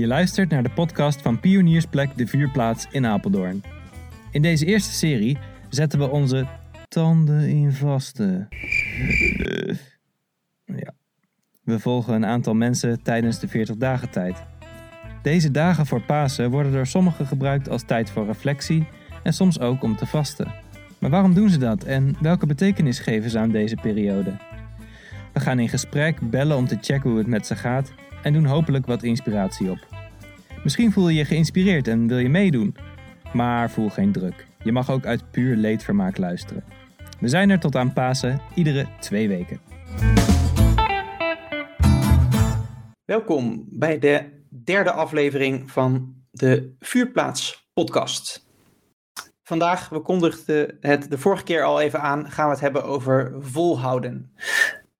Je luistert naar de podcast van Pioniersplek De Vuurplaats in Apeldoorn. In deze eerste serie zetten we onze tanden in vaste. Ja. We volgen een aantal mensen tijdens de 40 dagen tijd. Deze dagen voor Pasen worden door sommigen gebruikt als tijd voor reflectie en soms ook om te vasten. Maar waarom doen ze dat en welke betekenis geven ze aan deze periode? We gaan in gesprek, bellen om te checken hoe het met ze gaat en doen hopelijk wat inspiratie op. Misschien voel je je geïnspireerd en wil je meedoen, maar voel geen druk. Je mag ook uit puur leedvermaak luisteren. We zijn er tot aan Pasen, iedere twee weken. Welkom bij de derde aflevering van de Vuurplaats podcast. Vandaag, we kondigden het de vorige keer al even aan, gaan we het hebben over volhouden.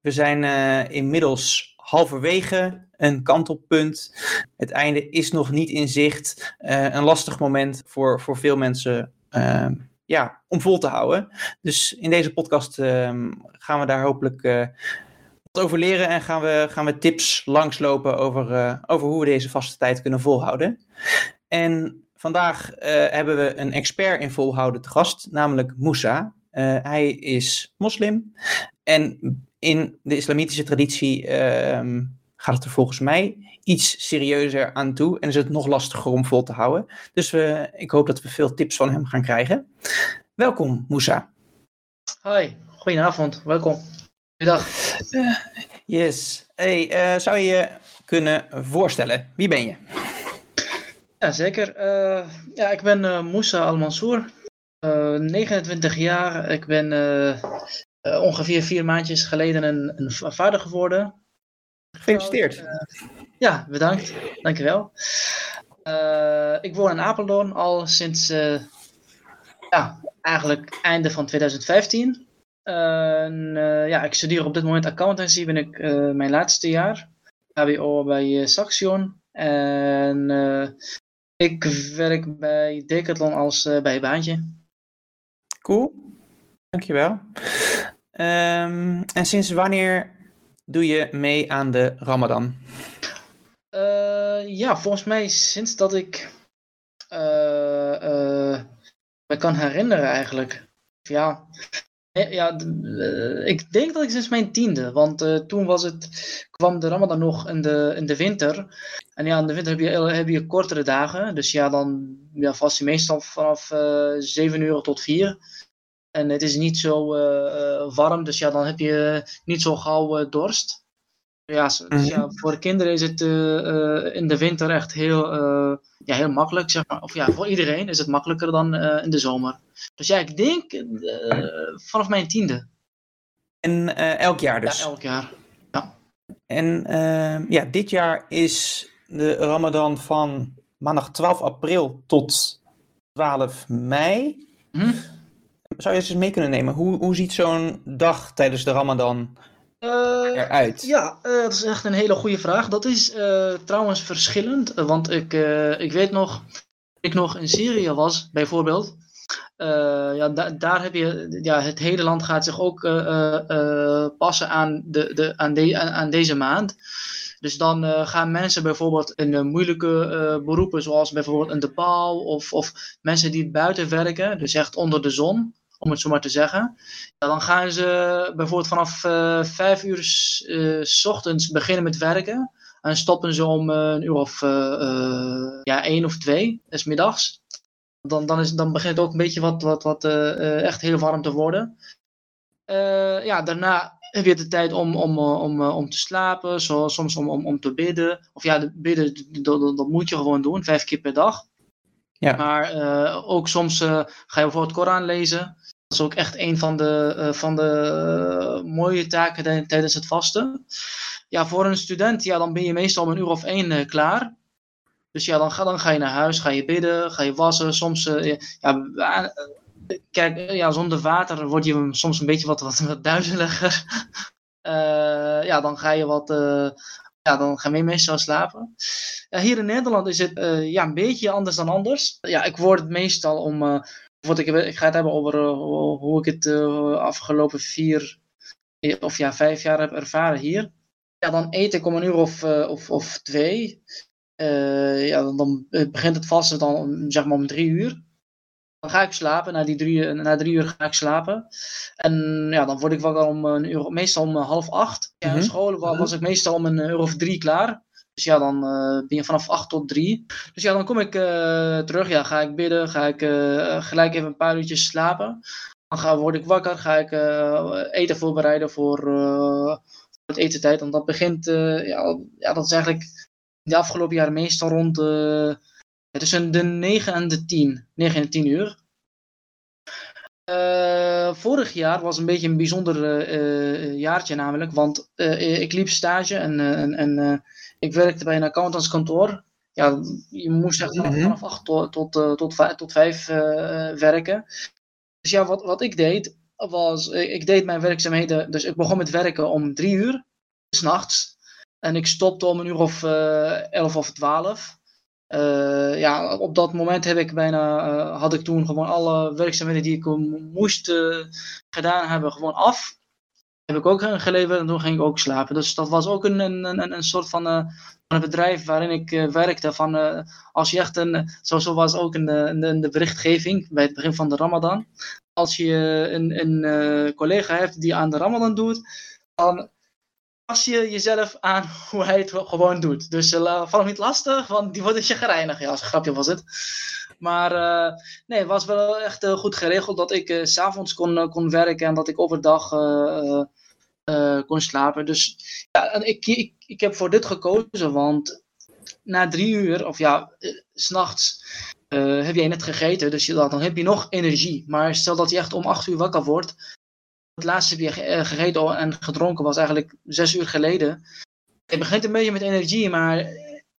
We zijn uh, inmiddels halverwege een kantelpunt. Het einde is nog niet in zicht. Uh, een lastig moment voor, voor veel mensen uh, ja, om vol te houden. Dus in deze podcast ehm, gaan we daar hopelijk uh, wat over leren en gaan we, gaan we tips langslopen over, over hoe we deze vaste tijd kunnen volhouden. En vandaag hebben we een expert in volhouden te gast, namelijk Moussa. hij is moslim en in de islamitische traditie uh, gaat het er volgens mij iets serieuzer aan toe en is het nog lastiger om vol te houden. Dus ik hoop dat we veel tips van hem gaan krijgen. Welkom, Moussa. Hoi, goedenavond, welkom. Goedendag. Uh, yes. Hey, uh, zou je je kunnen voorstellen? Wie ben je? Ja, zeker. Uh, ja, ik ben Moussa Al-Mansour, 29 jaar. Ik ben uh, ongeveer vier maandjes geleden een, een vader geworden. Gefeliciteerd. Uh, ja, bedankt. Dankjewel. Uh, ik woon in Apeldoorn al sinds ja, eigenlijk einde van 2015. En, ja, ik studeer op dit moment accountancy, ben ik mijn laatste jaar. HBO bij Saxion. En ik werk bij Decathlon als bijbaantje. Cool. Dankjewel. Um, en sinds wanneer doe je mee aan de Ramadan? Uh, ja, volgens mij sinds dat ik uh, uh, me kan herinneren eigenlijk. Ja, ja ik denk dat ik sinds mijn tiende, want toen was het, kwam de Ramadan nog in de, in de winter. En ja, in de winter heb je, heb je kortere dagen, dus ja, dan ja, vast je meestal vanaf 7 uur tot 4. En het is niet zo uh, warm, dus ja, dan heb je niet zo gauw uh, dorst. Ja, dus ja, mhm. voor kinderen is het in de winter echt heel, ja, heel makkelijk, zeg maar. Of ja, voor iedereen is het makkelijker dan in de zomer. Dus ja, ik denk vanaf mijn tiende. En elk jaar dus? Ja, elk jaar. Ja. En ja, dit jaar is de Ramadan van maandag 12 april tot 12 mei. Mm zou je eens mee kunnen nemen? Hoe, hoe ziet zo'n dag tijdens de Ramadan uh, eruit? Ja, uh, dat is echt een hele goede vraag. Dat is uh, trouwens verschillend, want ik, ik weet nog, ik nog in Syrië was, bijvoorbeeld. ja, da daar heb je, ja, het hele land gaat zich ook passen aan, de, de, aan, de, aan, aan deze maand. Dus dan uh, gaan mensen bijvoorbeeld in uh, moeilijke uh, beroepen, zoals bijvoorbeeld in de of, of mensen die buiten werken, dus echt onder de zon om het zo maar te zeggen. Ja, dan gaan ze bijvoorbeeld vanaf uh, vijf uur uh, s ochtends beginnen met werken. En stoppen ze om uh, een uur of ja, één of twee, is middags. Dan, dan, is, dan begint het ook een beetje wat, wat, wat echt heel warm te worden. ja, daarna heb je de tijd om, om, om, om te slapen, zo, soms om, om, om te bidden. Of ja, de bidden, dat, dat moet je gewoon doen, vijf keer per dag. Ja. Maar uh, ook soms uh, ga je bijvoorbeeld Koran lezen. Dat is ook echt een van de, uh, van de mooie taken tijdens het vasten. Ja, voor een student, ja, dan ben je meestal om een uur of één klaar. Dus ja, dan ga, dan ga je naar huis, ga je bidden, ga je wassen. Soms, ja, kijk, ja, zonder water word je soms een beetje wat, wat, wat duizeliger. ja, dan ga je wat ja, dan gaan we meestal slapen. Hier in Nederland is het uh, ja, een beetje anders dan anders. Ja, ik word meestal om. Uh, ik, ik ga het hebben over hoe ik het afgelopen vier of ja, vijf jaar heb ervaren hier. Ja, dan eet ik om een uur of, of, of twee. ja, dan, dan, begint het vasten dan zeg maar om drie uur. Dan ga ik slapen. Na, die drie, na drie uur ga ik slapen. En ja, dan word ik wakker om een uur, meestal om half acht. Ja, in mhm. school was ik meestal om een uur of drie klaar. Dus ja, dan uh, ben je vanaf 8 tot 3. Dus ja, dan kom ik uh, terug. Ja, ga ik bidden. Ga ik uh, gelijk even een paar uurtjes slapen. Dan ga, word ik wakker. Ga ik eten voorbereiden voor, voor het etentijd. Want dat begint, ja, ja, dat is eigenlijk de afgelopen jaren meestal rond tussen de 9 en de 10. 9 en 10 uur. Uh, vorig jaar was een beetje een bijzonder uh, jaartje namelijk, want uh, ik liep stage en, en, en ik werkte bij een accountantskantoor. Ja, je moest echt vanaf, mhm. vanaf 8 tot, tot, tot, tot 5 werken. Dus ja, wat, wat ik deed, was, ik deed mijn werkzaamheden, dus ik begon met werken om 3 uur, s'nachts. En ik stopte om een uur of 11 of 12. Uh, ja, op dat moment heb ik bijna, uh, had ik toen gewoon alle werkzaamheden die ik moest uh, gedaan hebben, gewoon af. Heb ik ook geleverd en toen ging ik ook slapen. Dus dat was ook een, een, een, soort van, van een bedrijf waarin ik werkte. Van, als je echt een, zo was ook in de, in de berichtgeving bij het begin van de Ramadan. Als je een, een collega hebt die aan de Ramadan doet, dan pas je jezelf aan hoe hij het gewoon doet. Dus uh, val hem niet lastig, want die wordt je gereinigd. Ja, als een grapje was het. Maar uh, nee, het was wel echt uh, goed geregeld dat ik uh, s'avonds kon, kon werken en dat ik overdag kon slapen. Dus ja, ik, ik, ik heb voor dit gekozen, want na drie uur, of ja, s'nachts, heb jij net gegeten. Dus dan heb je nog energie. Maar stel dat je echt om acht uur wakker wordt, het laatste je eh, gegeten en gedronken was eigenlijk zes uur geleden. Het begint een beetje met energie, maar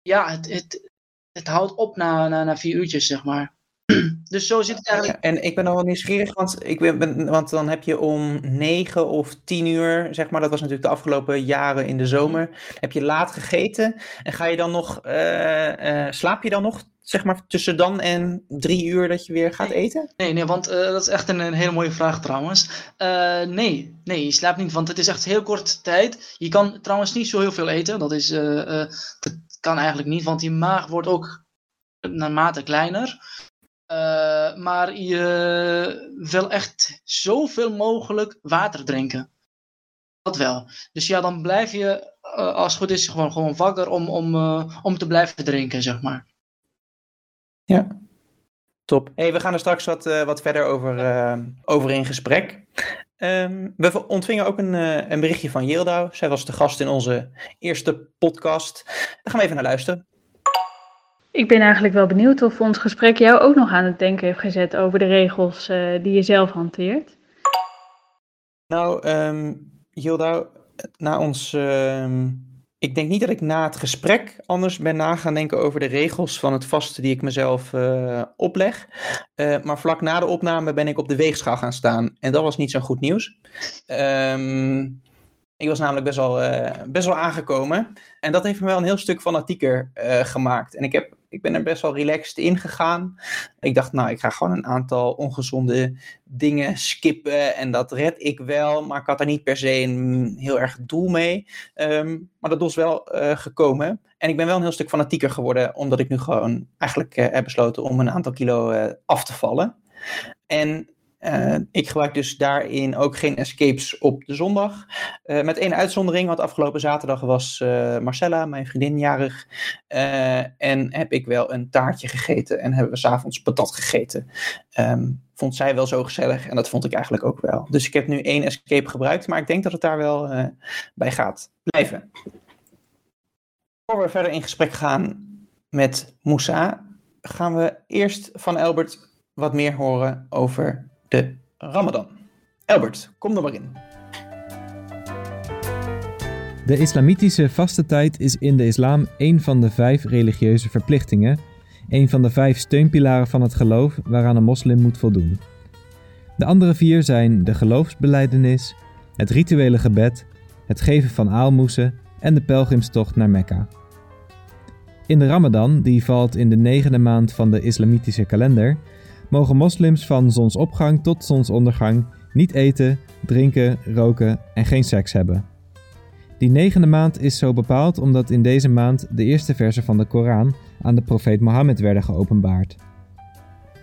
ja, het, het, het houdt op na, na, na vier uurtjes, zeg maar. Dus zo zit het eigenlijk. En ik ben nog wel nieuwsgierig, want, ik ben, want dan heb je om negen of tien uur, zeg maar, dat was natuurlijk de afgelopen jaren in de zomer, heb je laat gegeten. En ga je dan nog, uh, uh, slaap je dan nog zeg maar tussen dan en drie uur dat je weer gaat eten? Nee, nee, want uh, dat is echt een, een, hele mooie vraag trouwens. Nee, nee, je slaapt niet, want het is echt heel kort tijd. Je kan trouwens niet zo heel veel eten. Dat, is, dat kan eigenlijk niet, want je maag wordt ook naarmate kleiner. Maar je wil echt zoveel mogelijk water drinken. Dat wel. Dus ja, dan blijf je, als het goed is, gewoon, gewoon wakker om, om, om te blijven drinken, zeg maar. Ja, top. Hey, we gaan er straks wat, uh, wat verder over, uh, over in gesprek. Um, we ontvingen ook een, uh, een berichtje van Yildau. Zij was de gast in onze eerste podcast. Daar gaan we even naar luisteren. Ik ben eigenlijk wel benieuwd of ons gesprek jou ook nog aan het denken heeft gezet over de regels die je zelf hanteert. Nou, um, Yildau, na ons... Uh, ik denk niet dat ik na het gesprek anders ben na gaan denken over de regels van het vasten die ik mezelf uh, opleg. Uh, maar vlak na de opname ben ik op de weegschaal gaan staan. En dat was niet zo goed nieuws. Um, ik was namelijk best wel, best wel aangekomen. En dat heeft me wel een heel stuk fanatieker gemaakt. En ik heb ik ben er best wel relaxed in gegaan. Ik dacht, nou, ik ga gewoon een aantal ongezonde dingen skippen en dat red ik wel. Maar ik had er niet per se een heel erg doel mee. Ehm, maar dat is wel uh, gekomen. En ik ben wel een heel stuk fanatieker geworden, omdat ik nu gewoon eigenlijk uh, heb besloten om een aantal kilo uh, af te vallen. En uh, ik gebruik dus daarin ook geen escapes op de zondag. Uh, met één uitzondering, want afgelopen zaterdag was uh, Marcella, mijn vriendin, jarig. en heb ik wel een taartje gegeten en hebben we s'avonds patat gegeten. Um, vond zij wel zo gezellig en dat vond ik eigenlijk ook wel. Dus ik heb nu één escape gebruikt, maar ik denk dat het daar wel bij gaat blijven. Voor we verder in gesprek gaan met Moussa, gaan we eerst van Albert wat meer horen over de Ramadan. Albert, kom er maar in. De islamitische vastentijd is in de islam een van de vijf religieuze verplichtingen, een van de vijf steunpilaren van het geloof waaraan een moslim moet voldoen. De andere vier zijn de geloofsbeleidenis, het rituele gebed, het geven van aalmoezen en de pelgrimstocht naar Mekka. In de Ramadan, die valt in de negende maand van de islamitische kalender, mogen moslims van zonsopgang tot zonsondergang niet eten, drinken, roken en geen seks hebben. Die negende maand is zo bepaald omdat in deze maand de eerste versen van de Koran aan de profeet Mohammed werden geopenbaard.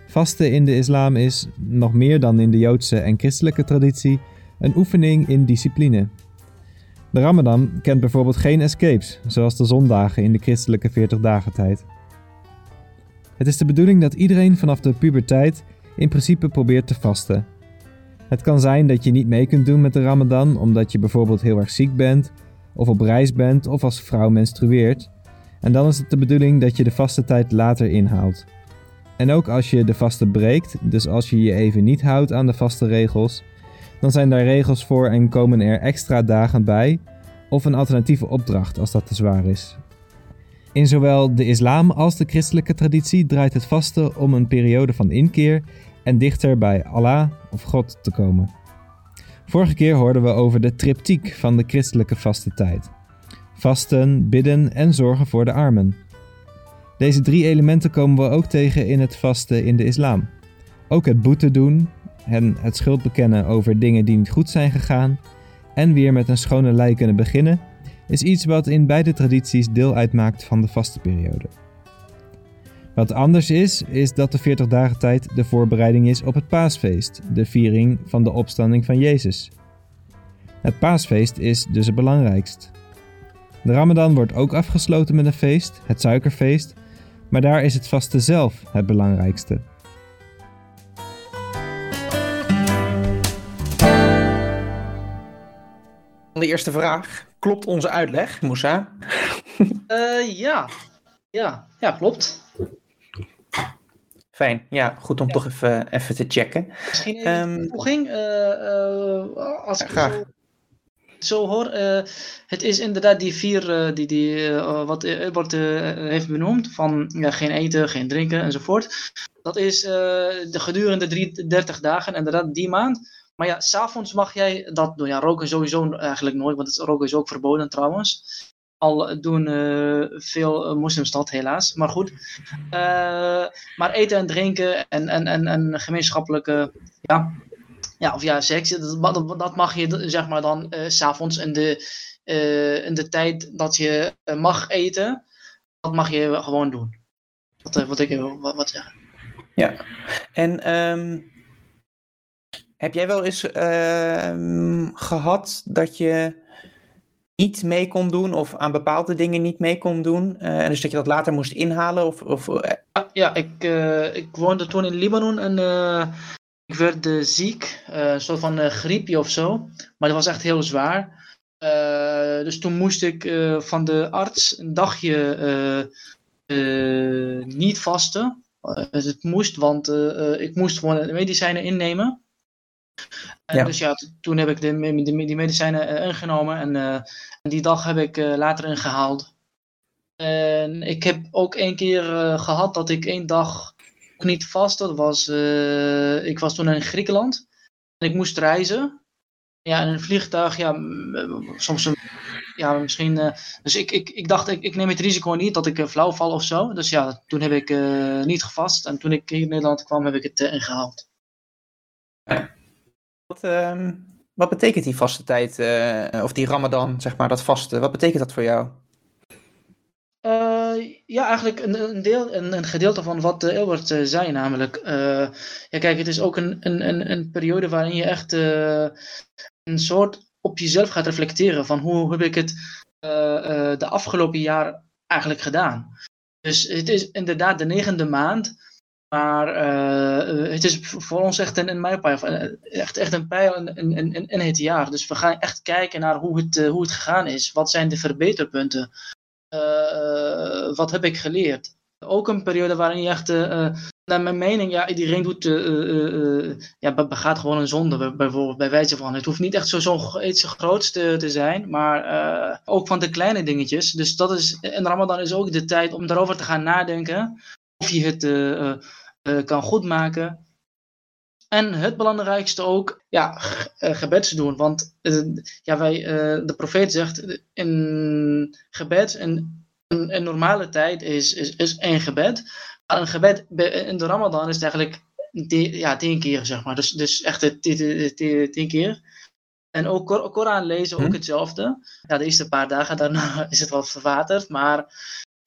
Vasten in de islam is, nog meer dan in de Joodse en christelijke traditie, een oefening in discipline. De Ramadan kent bijvoorbeeld geen escapes, zoals de zondagen in de christelijke 40 dagen tijd. Het is de bedoeling dat iedereen vanaf de puberteit in principe probeert te vasten. Het kan zijn dat je niet mee kunt doen met de Ramadan omdat je bijvoorbeeld heel erg ziek bent, of op reis bent, of als vrouw menstrueert. En dan is het de bedoeling dat je de vaste tijd later inhaalt. En ook als je de vaste breekt, dus als je je even niet houdt aan de vaste regels, dan zijn daar regels voor en komen er extra dagen bij, of een alternatieve opdracht als dat te zwaar is. In zowel de islam als de christelijke traditie draait het vasten om een periode van inkeer en dichter bij Allah of God te komen. Vorige keer hoorden we over de triptiek van de christelijke vaste tijd: vasten, bidden en zorgen voor de armen. Deze drie elementen komen we ook tegen in het vasten in de islam. Ook het boete doen en het schuld bekennen over dingen die niet goed zijn gegaan en weer met een schone lei kunnen beginnen, is iets wat in beide tradities deel uitmaakt van de vastenperiode. Wat anders is, is dat de 40 dagen tijd de voorbereiding is op het paasfeest, de viering van de opstanding van Jezus. Het paasfeest is dus het belangrijkst. De Ramadan wordt ook afgesloten met een feest, het suikerfeest, maar daar is het vaste zelf het belangrijkste. De eerste vraag. Klopt onze uitleg, Moussa? Uh, ja. ja, ja, klopt. Fijn, ja, goed om toch even, even te checken. Misschien even um, toevoeging. Uh, uh, als ik graag. Zo, zo hoor, het is inderdaad die vier, die, die, wat Ebert heeft benoemd, van ja, geen eten, geen drinken enzovoort. Dat is de gedurende 33 dagen, inderdaad die maand. Maar ja, s'avonds mag jij dat doen. Ja, roken sowieso eigenlijk nooit, want roken is ook verboden trouwens. Al doen uh, veel moslims dat helaas, maar goed. Uh, maar eten en drinken en, en, en, en gemeenschappelijke, ja, ja, of ja, seks, dat, dat mag je zeg maar dan uh, s'avonds in de, in de tijd dat je mag eten, dat mag je gewoon doen. Dat wat ik wat, wat zeggen. Ja, en um, heb jij wel eens uh, gehad dat je niet mee kon doen of aan bepaalde dingen niet mee kon doen? Uh, en dus dat je dat later moest inhalen? Of, of, uh... Ja, ik, uh, ik woonde toen in Libanon en ik werd ziek, een soort van griepje of zo. Maar dat was echt heel zwaar. dus toen moest ik van de arts een dagje niet vasten. het moest, want ik moest gewoon medicijnen innemen. Ja. Dus ja, toen heb ik de, de, die medicijnen uh, ingenomen en, uh, en, die dag heb ik uh, later ingehaald. En ik heb ook één keer gehad dat ik één dag niet vast dat was. ik was toen in Griekenland en ik moest reizen. Ja, in een vliegtuig, ja, soms een, ja, misschien. dus ik, ik, ik dacht, ik, ik neem het risico niet dat ik flauw val of zo. Dus ja, toen heb ik niet gevast en toen ik in Nederland kwam, heb ik het ingehaald. Wat, uh, wat betekent die vaste tijd, uh, of die ramadan, zeg maar, dat vaste, wat betekent dat voor jou? Uh, ja, eigenlijk een, een, deel, een, een gedeelte van wat uh, zei, namelijk. ja, kijk, het is ook een, een, een, periode waarin je echt een soort op jezelf gaat reflecteren van hoe heb ik het de afgelopen jaar eigenlijk gedaan. Dus het is inderdaad de negende maand maar uh, het is voor ons echt een, een mijlpaal, eh, echt, echt een pijl in, in, in, in, het jaar. Dus we gaan echt kijken naar hoe het, hoe het gegaan is. Wat zijn de verbeterpunten? Wat heb ik geleerd? Ook een periode waarin je echt, naar mijn mening, ja, iedereen doet, ja, begaat gewoon een zonde, bijvoorbeeld, bij wijze van. Het hoeft niet echt zo, zo iets groots te, te zijn, maar ook van de kleine dingetjes. Dus dat is, en Ramadan is ook de tijd om daarover te gaan nadenken of je het uh, uh, kan goedmaken. En het belangrijkste ook, ja, gebed doen. Want ja, wij, de profeet zegt, in gebed, in een, een normale tijd is, is, is één gebed. Maar een gebed in de Ramadan is eigenlijk tien, ja, tien keer, zeg maar. Dus, dus echt tien, keer. En ook Kor Koran lezen, ook Hm. hetzelfde. Ja, de eerste paar dagen daarna is het wat verwaterd. Maar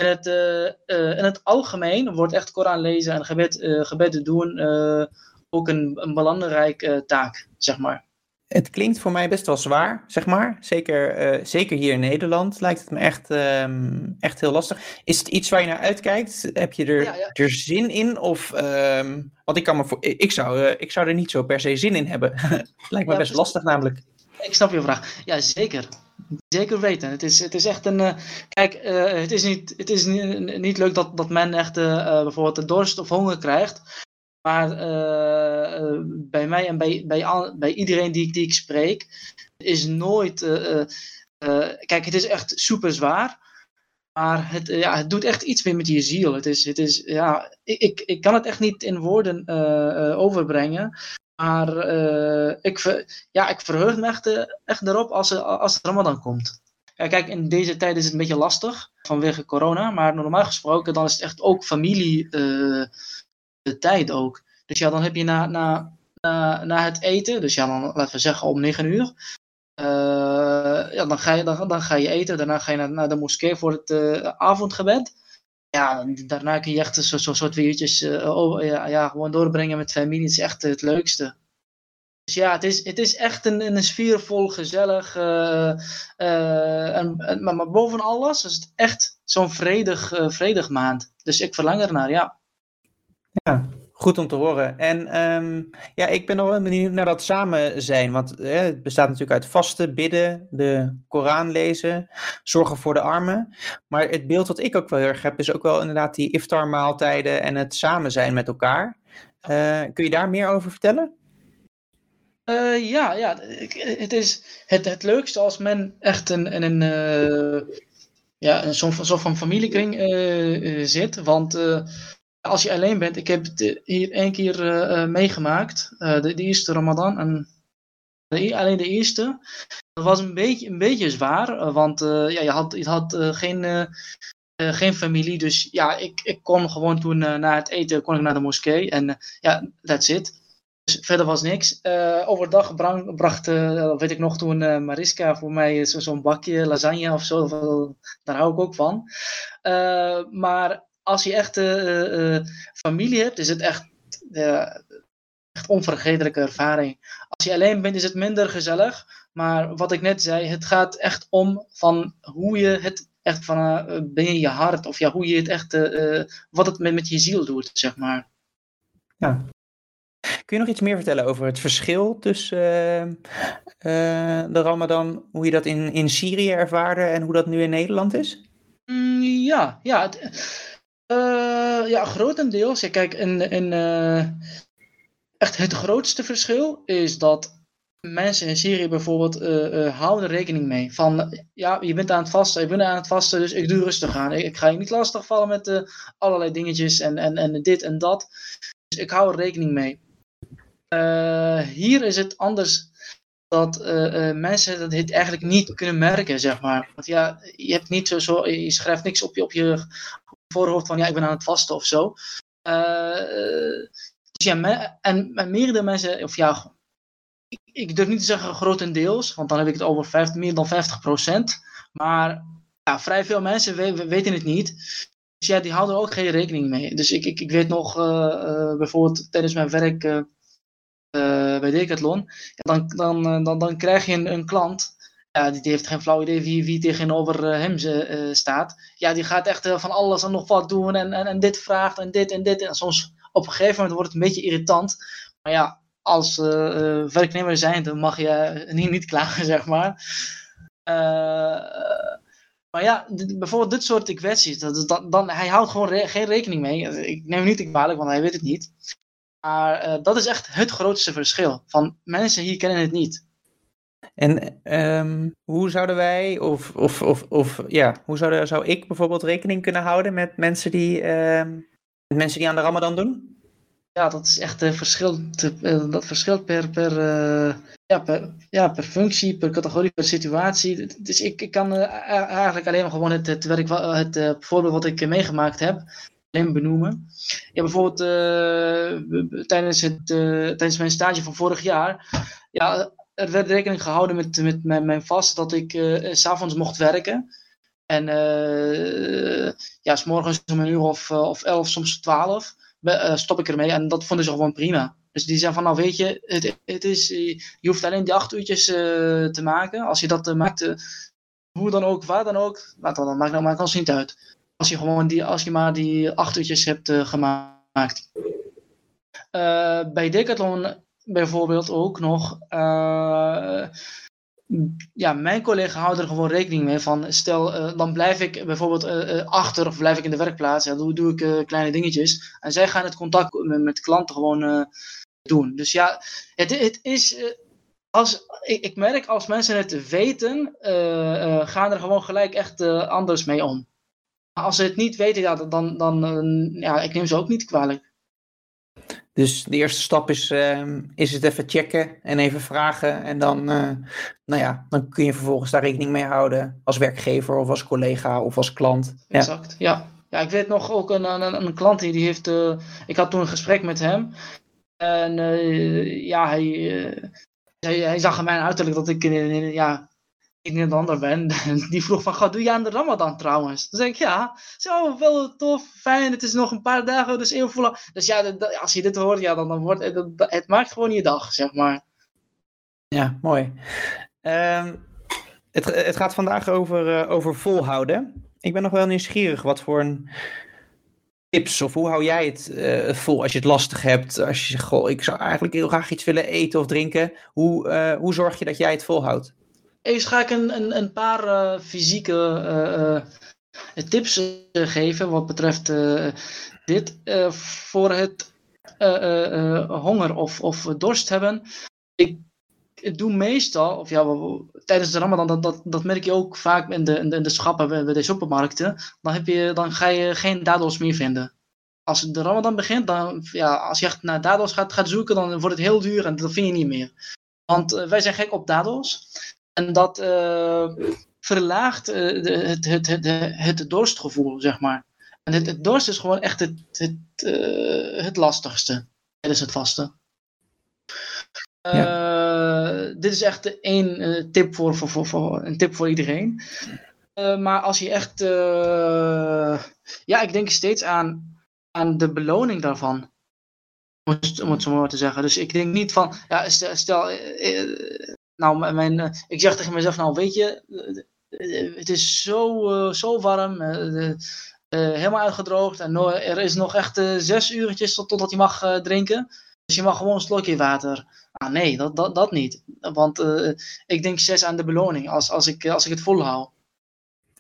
in het, eh, eh, in het algemeen wordt echt Koran lezen en gebed, eh gebed doen eh, ook een, een belangrijke taak, zeg maar. Het klinkt voor mij best wel zwaar, zeg maar. Zeker, eh, zeker hier in Nederland lijkt het me echt, ehm, echt heel lastig. Is het iets waar je naar uitkijkt? Heb je er, Ja, ja. er zin in? Of, ehm, want ik, kan me voor, ik, zou, ik zou er niet zo per se zin in hebben. lijkt me Ja, best precies. lastig namelijk. Ik snap je vraag. Ja, zeker. Zeker weten. Het is, het is echt een. eh, kijk, eh, het is, niet, het is niet, niet leuk dat, dat men echt eh, bijvoorbeeld dorst of honger krijgt. Maar bij mij en bij, bij, al- bij iedereen die, die ik spreek, is nooit. kijk, het is echt super zwaar. Maar het, ja, het doet echt iets weer met je ziel. Het is, het is, ja, ik, ik, kan het echt niet in woorden overbrengen. Maar eh, ik, ja, ik verheug me echt, eh, erop als, er- als Ramadan komt. Ja, kijk, in deze tijd is het een beetje lastig vanwege corona. Maar normaal gesproken dan is het echt ook familie eh, de tijd ook. Dus ja, dan heb je na, na, na, het eten, dus ja, dan laten we zeggen om 9 uur. eh, ja, dan ga, je, dan, dan ga je eten. Daarna ga je naar, naar de moskee voor het eh, avondgebed. Ja, daarna kun je echt zo, soort uurtjes eh, over- ja, ja, gewoon doorbrengen met familie. Het is echt het leukste. Dus ja, het is, het is echt een, een sfeervol, gezellig. eh, eh, en, maar, boven alles is het echt zo'n vredig, vredig maand. Dus ik verlang ernaar, ja. Goed om te horen. En ehm, ja, ik ben nog wel benieuwd naar dat samen zijn. Want het bestaat natuurlijk uit vasten, bidden, de Koran lezen, zorgen voor de armen. Maar het beeld wat ik ook wel heel erg heb, is ook wel inderdaad die iftarmaaltijden en het samen zijn met elkaar. Eh, kun je daar meer over vertellen? Eh, ja, ja, het is het, het leukste als men echt in, in een, eh, ja, een soort van, soort van familiekring zit. Want als je alleen bent, ik heb het hier één keer eh, eh, meegemaakt, eh, de, eerste Ramadan. En e- alleen de eerste. Dat was een beetje, een beetje zwaar, want ja, je had, je had geen, geen familie. Dus ja, ik, ik kon gewoon toen na het eten kon ik naar de moskee. En ja, that's it. Dus verder was niks. Overdag brang- bracht, eh, weet ik nog, toen Mariska voor mij zo- zo'n bakje lasagne of zo. Daar hou ik ook van. Maar als je echt eh, eh, familie hebt, is het echt, eh, echt onvergetelijke ervaring. Als je alleen bent, is het minder gezellig. Maar wat ik net zei, het gaat echt om van hoe je het echt van eh, binnen je hart, of ja, hoe je het echt, eh, eh, wat het met, met je ziel doet, zeg maar. Kun je nog iets meer vertellen over het verschil tussen eh, eh, de Ramadan, hoe je dat in, in Syrië ervaarde en hoe dat nu in Nederland is? Mm, ja, ja, het, eh, ja, grotendeels. Ja, kijk, in, in, eh, echt het grootste verschil is dat mensen in Syrië bijvoorbeeld eh, houden rekening mee. Van, ja, je bent aan het vasten, je bent aan het vasten, dus ik doe rustig aan. Ik, ik ga je niet lastigvallen met allerlei dingetjes en, en, en dit en dat. Dus ik hou er rekening mee. Hier is het anders dat mensen dat dit eigenlijk niet kunnen merken, zeg maar. Want ja, je hebt niet zo, zo je schrijft niks op je, op je voorhoofd van ja, ik ben aan het vasten of zo. Eh, dus en, en meerdere mensen, of ja, ik, ik durf niet te zeggen grotendeels, want dan heb ik het over 50, meer dan 50% Maar ja, vrij veel mensen we- we- weten het niet. Dus ja, die houden ook geen rekening mee. Dus ik, ik, ik weet nog eh, eh, bijvoorbeeld tijdens mijn werk eh, bij Decathlon, ja, dan, dan, dan, dan krijg je een, een klant. Ja, die, heeft geen flauw idee wie, wie tegenover eh, hem eh, staat. Ja, die gaat echt eh, van alles en nog wat doen en, en, en dit vraagt en dit en dit. En soms op een gegeven moment wordt het een beetje irritant. Maar ja, als eh, werknemer zijn, dan mag je niet, niet klagen, zeg maar. Maar ja, bijvoorbeeld dit soort kwesties, dat, dat, dan, hij houdt gewoon geen rekening mee. Ik neem niet kwalijk, want hij weet het niet. Maar dat is echt het grootste verschil. Van mensen hier kennen het niet. En ehm, hoe zouden wij, of, of, of, of ja, hoe zou, zou ik bijvoorbeeld rekening kunnen houden met mensen die, ehm, met mensen die aan de Ramadan doen? Ja, dat is echt een verschil. te- eh, dat verschilt per, per, eh, ja, per, ja, per functie, per categorie, per situatie. Dus ik, ik kan eh, eigenlijk alleen maar gewoon het, het, werk, het voorbeeld wat ik meegemaakt heb, alleen benoemen. Ja, bijvoorbeeld tijdens, het, tijdens mijn stage van vorig jaar. Ja, er werd rekening gehouden met, met mijn, vast dat ik uh, s'avonds mocht werken. En uh, ja, s morgens om een uur of, of elf, soms twaalf, stop ik ermee. En dat vonden ze gewoon prima. Dus die zeggen van, nou weet je, het, het is, je hoeft alleen die acht uurtjes te maken. Als je dat maakt, hoe dan ook, waar dan ook, nou, dan maakt, nou, ons niet uit. Als je, gewoon die, als je maar die acht uurtjes hebt gemaakt. bij Decathlon bijvoorbeeld ook nog. Uh, ja, mijn collega houdt er gewoon rekening mee van. Stel, uh, dan blijf ik bijvoorbeeld uh, achter of blijf ik in de werkplaats. Ja, dan doe ik kleine dingetjes. En zij gaan het contact met, met klanten gewoon doen. Dus ja, het, het is. als, ik, ik, merk als mensen het weten, gaan er gewoon gelijk echt anders mee om. Als ze het niet weten, ja, dan, dan ja, ik neem ze ook niet kwalijk. Dus de eerste stap is, uh, is het even checken en even vragen. En dan, uh, nou ja, dan kun je vervolgens daar rekening mee houden als werkgever of als collega of als klant. Exact, ja. Ja, ik weet nog ook een, een, een klant die, die heeft, uh, ik had toen een gesprek met hem. En uh, ja, hij, hij, hij, zag aan mijn uiterlijk dat ik ja, ik ander ben. Die vroeg van, doe je aan de Ramadan trouwens? Dan zeg ik, ja. Zo, wel tof, fijn, het is nog een paar dagen, dus heel vol. Dus ja, als je dit hoort, ja, dan, dan wordt het, het maakt gewoon je dag, zeg maar. Ja, mooi. Um, het, het gaat vandaag over, uh, over volhouden. Ik ben nog wel nieuwsgierig wat voor een tips of hoe hou jij het uh, vol als je het lastig hebt? Als je zegt, goh, ik zou eigenlijk heel graag iets willen eten of drinken. Hoe, uh, hoe zorg je dat jij het volhoudt? Eens ga ik een, een, een paar uh, fysieke uh, tips geven wat betreft dit. voor het honger of, of dorst hebben. Ik, doe meestal, of ja, tijdens de Ramadan, dat, dat, merk je ook vaak in de, in de, schappen bij de supermarkten. Dan, heb je, dan ga je geen dadels meer vinden als de Ramadan begint, dan, ja, als je echt naar dadels gaat, gaat zoeken, dan wordt het heel duur en dat vind je niet meer. Want wij zijn gek op dadels. En dat uh, verlaagt uh, de, het, het, het, het, dorstgevoel, zeg maar. En het, het dorst is gewoon echt het, het, uh, het lastigste tijdens het vasten. Ja. Dit is echt één tip voor, voor, voor, voor, een tip voor iedereen. maar als je echt. ja, ik denk steeds aan, aan de beloning daarvan. Om het zo maar te zeggen. Dus ik denk niet van. Ja, stel, stel nou, mijn, eh, ik zeg tegen mezelf, nou weet je, eh, eh, het is zo, zo warm, helemaal uitgedroogd en er is nog echt zes uurtjes totdat je mag drinken. Dus je mag gewoon een slokje water. Ah nee, dat, dat, dat niet. Want ik denk zes aan de beloning als, als, ik, als ik het volhoud.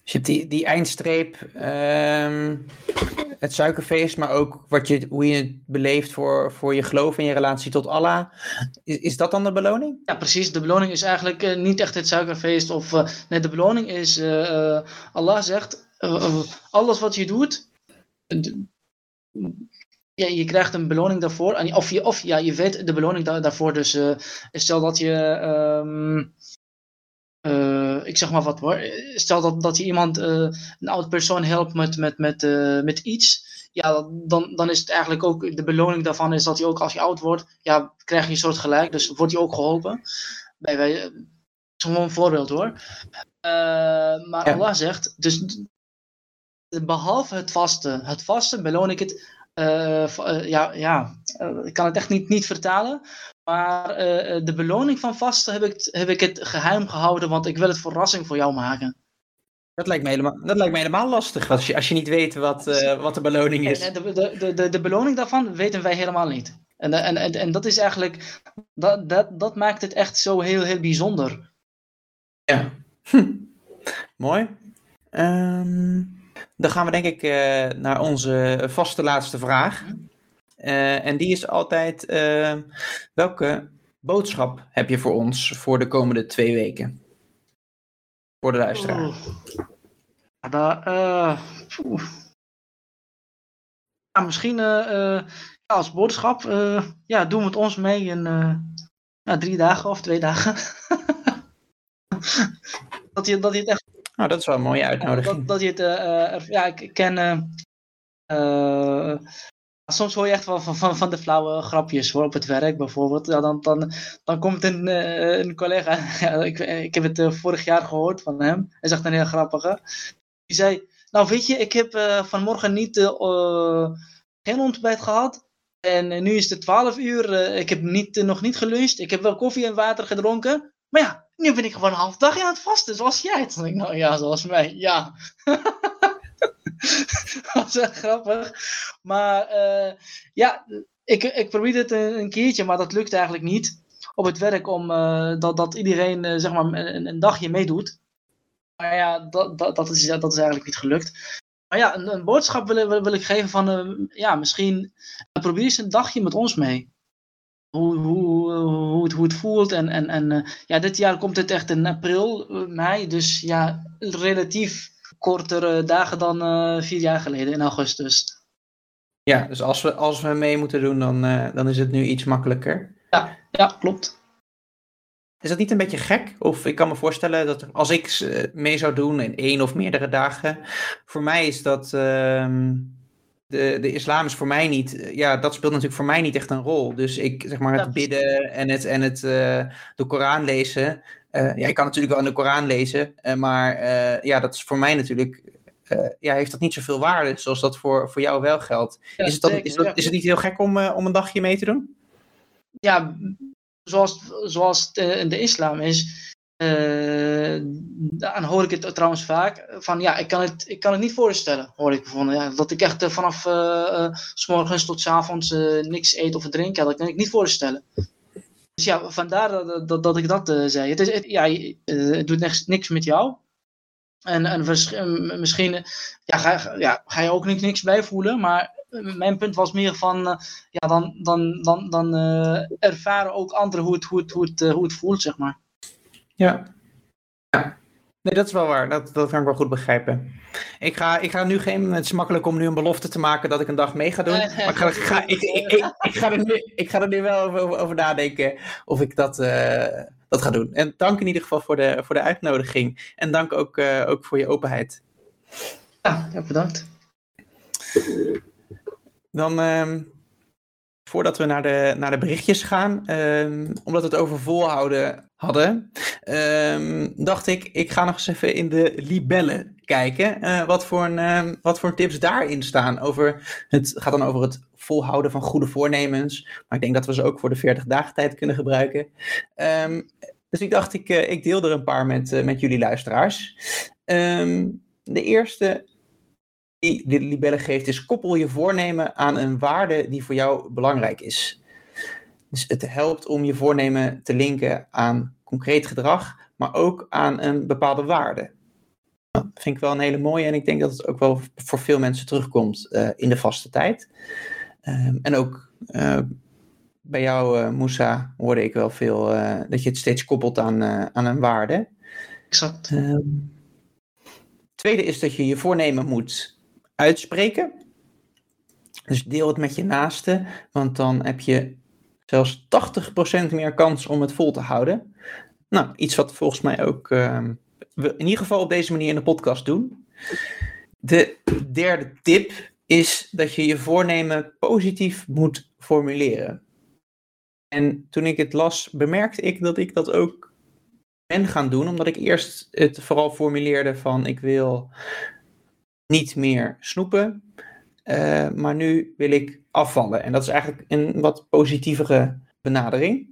Dus je hebt die, die eindstreep, ehm, het suikerfeest, maar ook wat je, hoe je het beleeft voor, voor je geloof en je relatie tot Allah. Is, is dat dan de beloning? Ja, precies. De beloning is eigenlijk uh, niet echt het suikerfeest. Of, uh, de beloning is, uh, Allah zegt, alles wat je doet, ja, je krijgt een beloning daarvoor. Of, je, of ja, je weet de beloning da daarvoor. Dus stel dat je... Um, uh, ik zeg maar wat hoor. Stel dat, dat je iemand, uh, een oud persoon helpt met, met, met, uh, met iets. Ja, dan, dan is het eigenlijk ook, de beloning daarvan is dat hij ook als je oud wordt, ja, krijg je een soort gelijk. Dus wordt hij ook geholpen. Bij, bij, gewoon een voorbeeld hoor. maar ja. Allah zegt, dus behalve het vasten, het vasten beloon ik het ja, ja ik kan het echt niet, niet vertalen. Maar de beloning van vasten heb ik, heb ik het geheim gehouden, want ik wil het verrassing voor jou maken. Dat lijkt me helemaal, dat lijkt me helemaal lastig, als je, als je niet weet wat, wat de beloning is. De, de, de, de, beloning daarvan weten wij helemaal niet. En, en, en, en dat is eigenlijk, dat, dat, dat maakt het echt zo heel, heel bijzonder. Ja, hm. mooi. Um... Dan gaan we denk ik uh, naar onze vaste laatste vraag. Uh, en die is altijd: uh, welke boodschap heb je voor ons voor de komende twee weken? Voor de luisteraar. Oh. ja, misschien ja, als boodschap, ja, doen we het ons mee in ja, drie dagen of twee dagen. dat, je, dat je het echt nou, dat is wel een mooie uitnodiging. Dat, dat je het, ja, ik ken soms hoor je echt van, van, van de flauwe grapjes hoor, op het werk bijvoorbeeld. Dan, dan, dan komt een, uh, een collega, ik, ik heb het uh, vorig jaar gehoord van hem, hij zegt een heel grappige. Die zei, nou weet je, ik heb uh, vanmorgen niet, geen ontbijt gehad. En nu is het 12 uur, ik heb niet, nog niet geluncht, ik heb wel koffie en water gedronken. Maar ja, nu ben ik gewoon een half dag aan het vasten, zoals jij. Toen ik, nou ja, zoals mij, ja. is echt grappig. Maar uh, ja, ik, ik probeerde het een, keertje, maar dat lukt eigenlijk niet op het werk om uh, dat, dat iedereen uh, zeg maar een, een, dagje meedoet. Maar ja, dat, dat, dat, is, dat is eigenlijk niet gelukt. Maar ja, een, een boodschap wil, wil, wil, ik geven van, ja, misschien probeer eens een dagje met ons mee. Hoe, hoe, hoe, het, hoe het voelt. En, en, en ja, dit jaar komt het echt in april, mei. Dus ja, relatief kortere dagen dan uh, vier jaar geleden in augustus. Ja, dus als we, als we mee moeten doen, dan, uh, dan is het nu iets makkelijker. Ja, ja, klopt. Is dat niet een beetje gek? Of ik kan me voorstellen dat als ik eh, mee zou doen in één of meerdere dagen, voor mij is dat. Uh, de, de islam is voor mij niet. Ja, dat speelt natuurlijk voor mij niet echt een rol. Dus ik zeg maar het bidden en het, en het uh, de Koran lezen. Uh, ja, ik kan natuurlijk wel in de Koran lezen, uh, maar uh, ja, dat is voor mij natuurlijk, ja, heeft dat niet zoveel waarde zoals dat voor, voor jou wel geldt. Ja, is, het dan, is, dat, is het niet heel gek om, om een dagje mee te doen? Ja, zoals, zoals het in de islam is, dan hoor ik het trouwens vaak van, ja, ik kan het, ik kan het niet voorstellen, hoor ik bijvoorbeeld. Ja, dat ik echt vanaf s morgens tot s avonds niks eet of drink, ja, dat kan ik niet voorstellen. Dus ja, vandaar dat, dat, dat ik dat uh, zei. Het, is, ja, het doet niks, niks met jou. En, en misschien ja, ga, ja, ga je ook niks, niks bij voelen. Maar mijn punt was meer van, ja, dan, dan, dan, dan ervaren ook anderen hoe het, hoe, het, hoe, het, hoe het voelt, zeg maar. Ja. ja. Nee, dat is wel waar. Dat, dat kan ik wel goed begrijpen. Ik ga, ik ga nu geen. Het is makkelijk om nu een belofte te maken dat ik een dag mee ga doen. Maar ik ga, ik ga, ik, ik, ik, ga, er, nu, ik ga er nu wel over, over nadenken of ik dat, uh, dat ga doen. En dank in ieder geval voor de, voor de uitnodiging. En dank ook, uh, ook voor je openheid. Ja, bedankt. Dan. Um, voordat we naar de, naar de berichtjes gaan, um, omdat we het over volhouden hadden, um, dacht ik, ik ga nog eens even in de libellen kijken. Uh, wat, voor een, uh, wat voor tips daarin staan. Over het gaat dan over het volhouden van goede voornemens. Maar ik denk dat we ze ook voor de 40 dagen tijd kunnen gebruiken. Dus ik dacht, ik, uh, ik deel er een paar met, met jullie luisteraars. de eerste die de libelle geeft is koppel je voornemen aan een waarde die voor jou belangrijk is. Dus het helpt om je voornemen te linken aan concreet gedrag, maar ook aan een bepaalde waarde. Dat vind ik wel een hele mooie en ik denk dat het ook wel voor veel mensen terugkomt uh, in de vaste tijd. Um, en ook uh, bij jou, uh, Moussa, hoorde ik wel veel dat je het steeds koppelt aan, aan een waarde. Exact. Um, tweede is dat je je voornemen moet uitspreken. Dus deel het met je naaste, want dan heb je zelfs 80% meer kans om het vol te houden. Nou, iets wat volgens mij ook we in ieder geval op deze manier in de podcast doen. De derde tip is dat je je voornemen positief moet formuleren. En toen ik het las, bemerkte ik dat ik dat ook ben gaan doen, omdat ik eerst het vooral formuleerde van ik wil niet meer snoepen, uh, maar nu wil ik afvallen. En dat is eigenlijk een wat positievere benadering.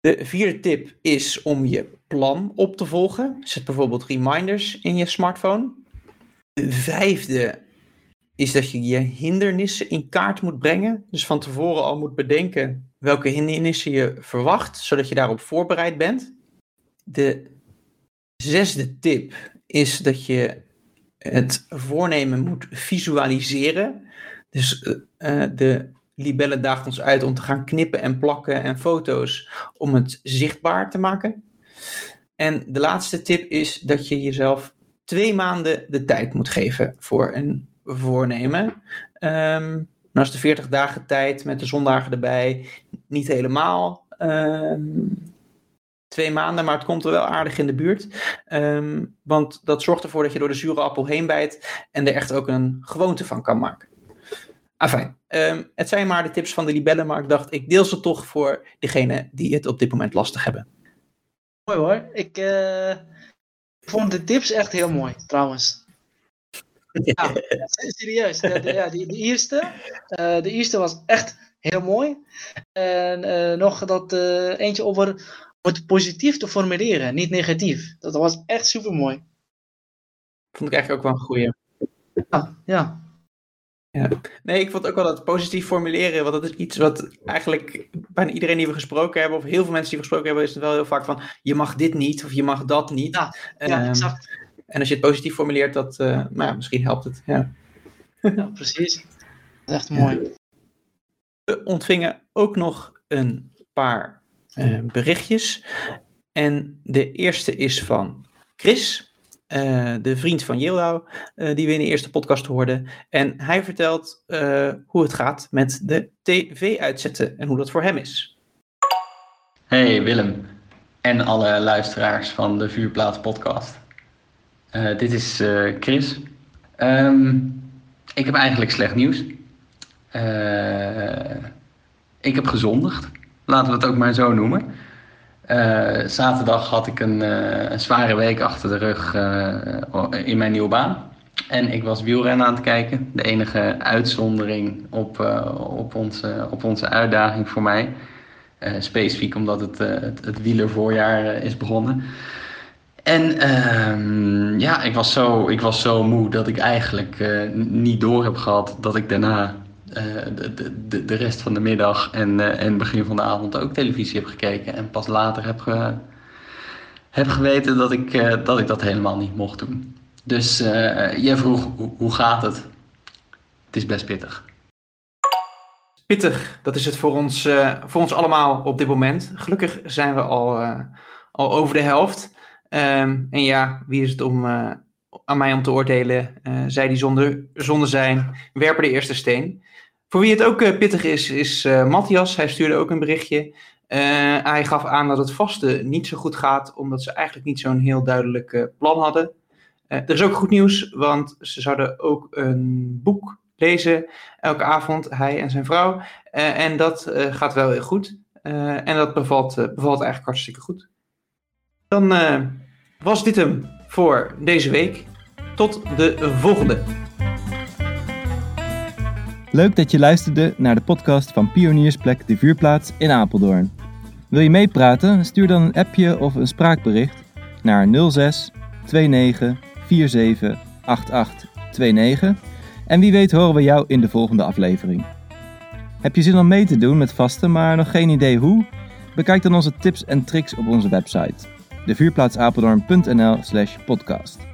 De vierde tip is om je plan op te volgen. Zet bijvoorbeeld reminders in je smartphone. De vijfde is dat je je hindernissen in kaart moet brengen. Dus van tevoren al moet bedenken welke hindernissen je verwacht, zodat je daarop voorbereid bent. De zesde tip is dat je het voornemen moet visualiseren. Dus uh, de Libelle daagt ons uit om te gaan knippen en plakken en foto's om het zichtbaar te maken. En de laatste tip is dat je jezelf twee maanden de tijd moet geven voor een voornemen. Nou is de 40 dagen tijd met de zondagen erbij niet helemaal. Um, twee maanden, maar het komt er wel aardig in de buurt. Um, want dat zorgt ervoor dat je door de zure appel heen bijt en er echt ook een gewoonte van kan maken. Afijn, um, het zijn maar de tips van de libellen, maar ik dacht, ik deel ze toch voor degenen die het op dit moment lastig hebben. Mooi hoor. Ik uh, vond de tips echt heel mooi, trouwens. Ja, serieus. De, de, ja, die, de, eerste, uh, de eerste was echt heel mooi. En uh, nog dat eentje over het positief te formuleren, niet negatief. Dat was echt super mooi. Vond ik eigenlijk ook wel een goeie. Ja, ja. Ja. Nee, ik vond ook wel dat positief formuleren, want dat is iets wat eigenlijk bijna iedereen die we gesproken hebben, of heel veel mensen die we gesproken hebben, is het wel heel vaak van, je mag dit niet, of je mag dat niet. Ja, ja um, exact. En als je het positief formuleert, dat, uh, nou ja, misschien helpt het. Ja, ja precies. Dat is echt mooi. We ontvingen ook nog een paar uh, berichtjes. En de eerste is van Chris. Uh, de vriend van Yildau, uh, die we in de eerste podcast hoorden. En hij vertelt uh, hoe het gaat met de tv uitzetten en hoe dat voor hem is. Hey Willem en alle luisteraars van de Vuurplaats podcast. dit is Chris. Um, ik heb eigenlijk slecht nieuws. ik heb gezondigd, laten we het ook maar zo noemen. Uh, zaterdag had ik een, uh, een, zware week achter de rug uh, in mijn nieuwe baan. En ik was wielrennen aan het kijken. De enige uitzondering op, op, onze, op onze uitdaging voor mij. specifiek omdat het, het, het wielervoorjaar is begonnen. En ehm, ja, ik was, zo, ik was zo moe dat ik eigenlijk niet door heb gehad dat ik daarna de, de, de rest van de middag en, uh, en begin van de avond ook televisie heb gekeken. En pas later heb, ge, heb geweten dat ik, uh, dat ik dat helemaal niet mocht doen. Dus jij vroeg, hoe, gaat het? Het is best pittig. Pittig, dat is het voor ons, voor ons allemaal op dit moment. Gelukkig zijn we al, al over de helft. Um, en ja, wie is het om aan mij om te oordelen. Zij die zonder, zonder zijn, werpen de eerste steen. Voor wie het ook uh, pittig is, is uh, Matthias. Hij stuurde ook een berichtje. hij gaf aan dat het vaste niet zo goed gaat, omdat ze eigenlijk niet zo'n heel duidelijk plan hadden. er is ook goed nieuws, want ze zouden ook een boek lezen elke avond, hij en zijn vrouw. en dat gaat wel heel goed. en dat bevalt, bevalt eigenlijk hartstikke goed. Dan was dit hem voor deze week. Tot de volgende. Leuk dat je luisterde naar de podcast van Pioniersplek de Vuurplaats in Apeldoorn. Wil je meepraten? Stuur dan een appje of een spraakbericht naar 06 29 47 88 29 en wie weet horen we jou in de volgende aflevering. Heb je zin om mee te doen met vasten, maar nog geen idee hoe? Bekijk dan onze tips en tricks op onze website, devuurplaatsapeldoorn.nl/podcast.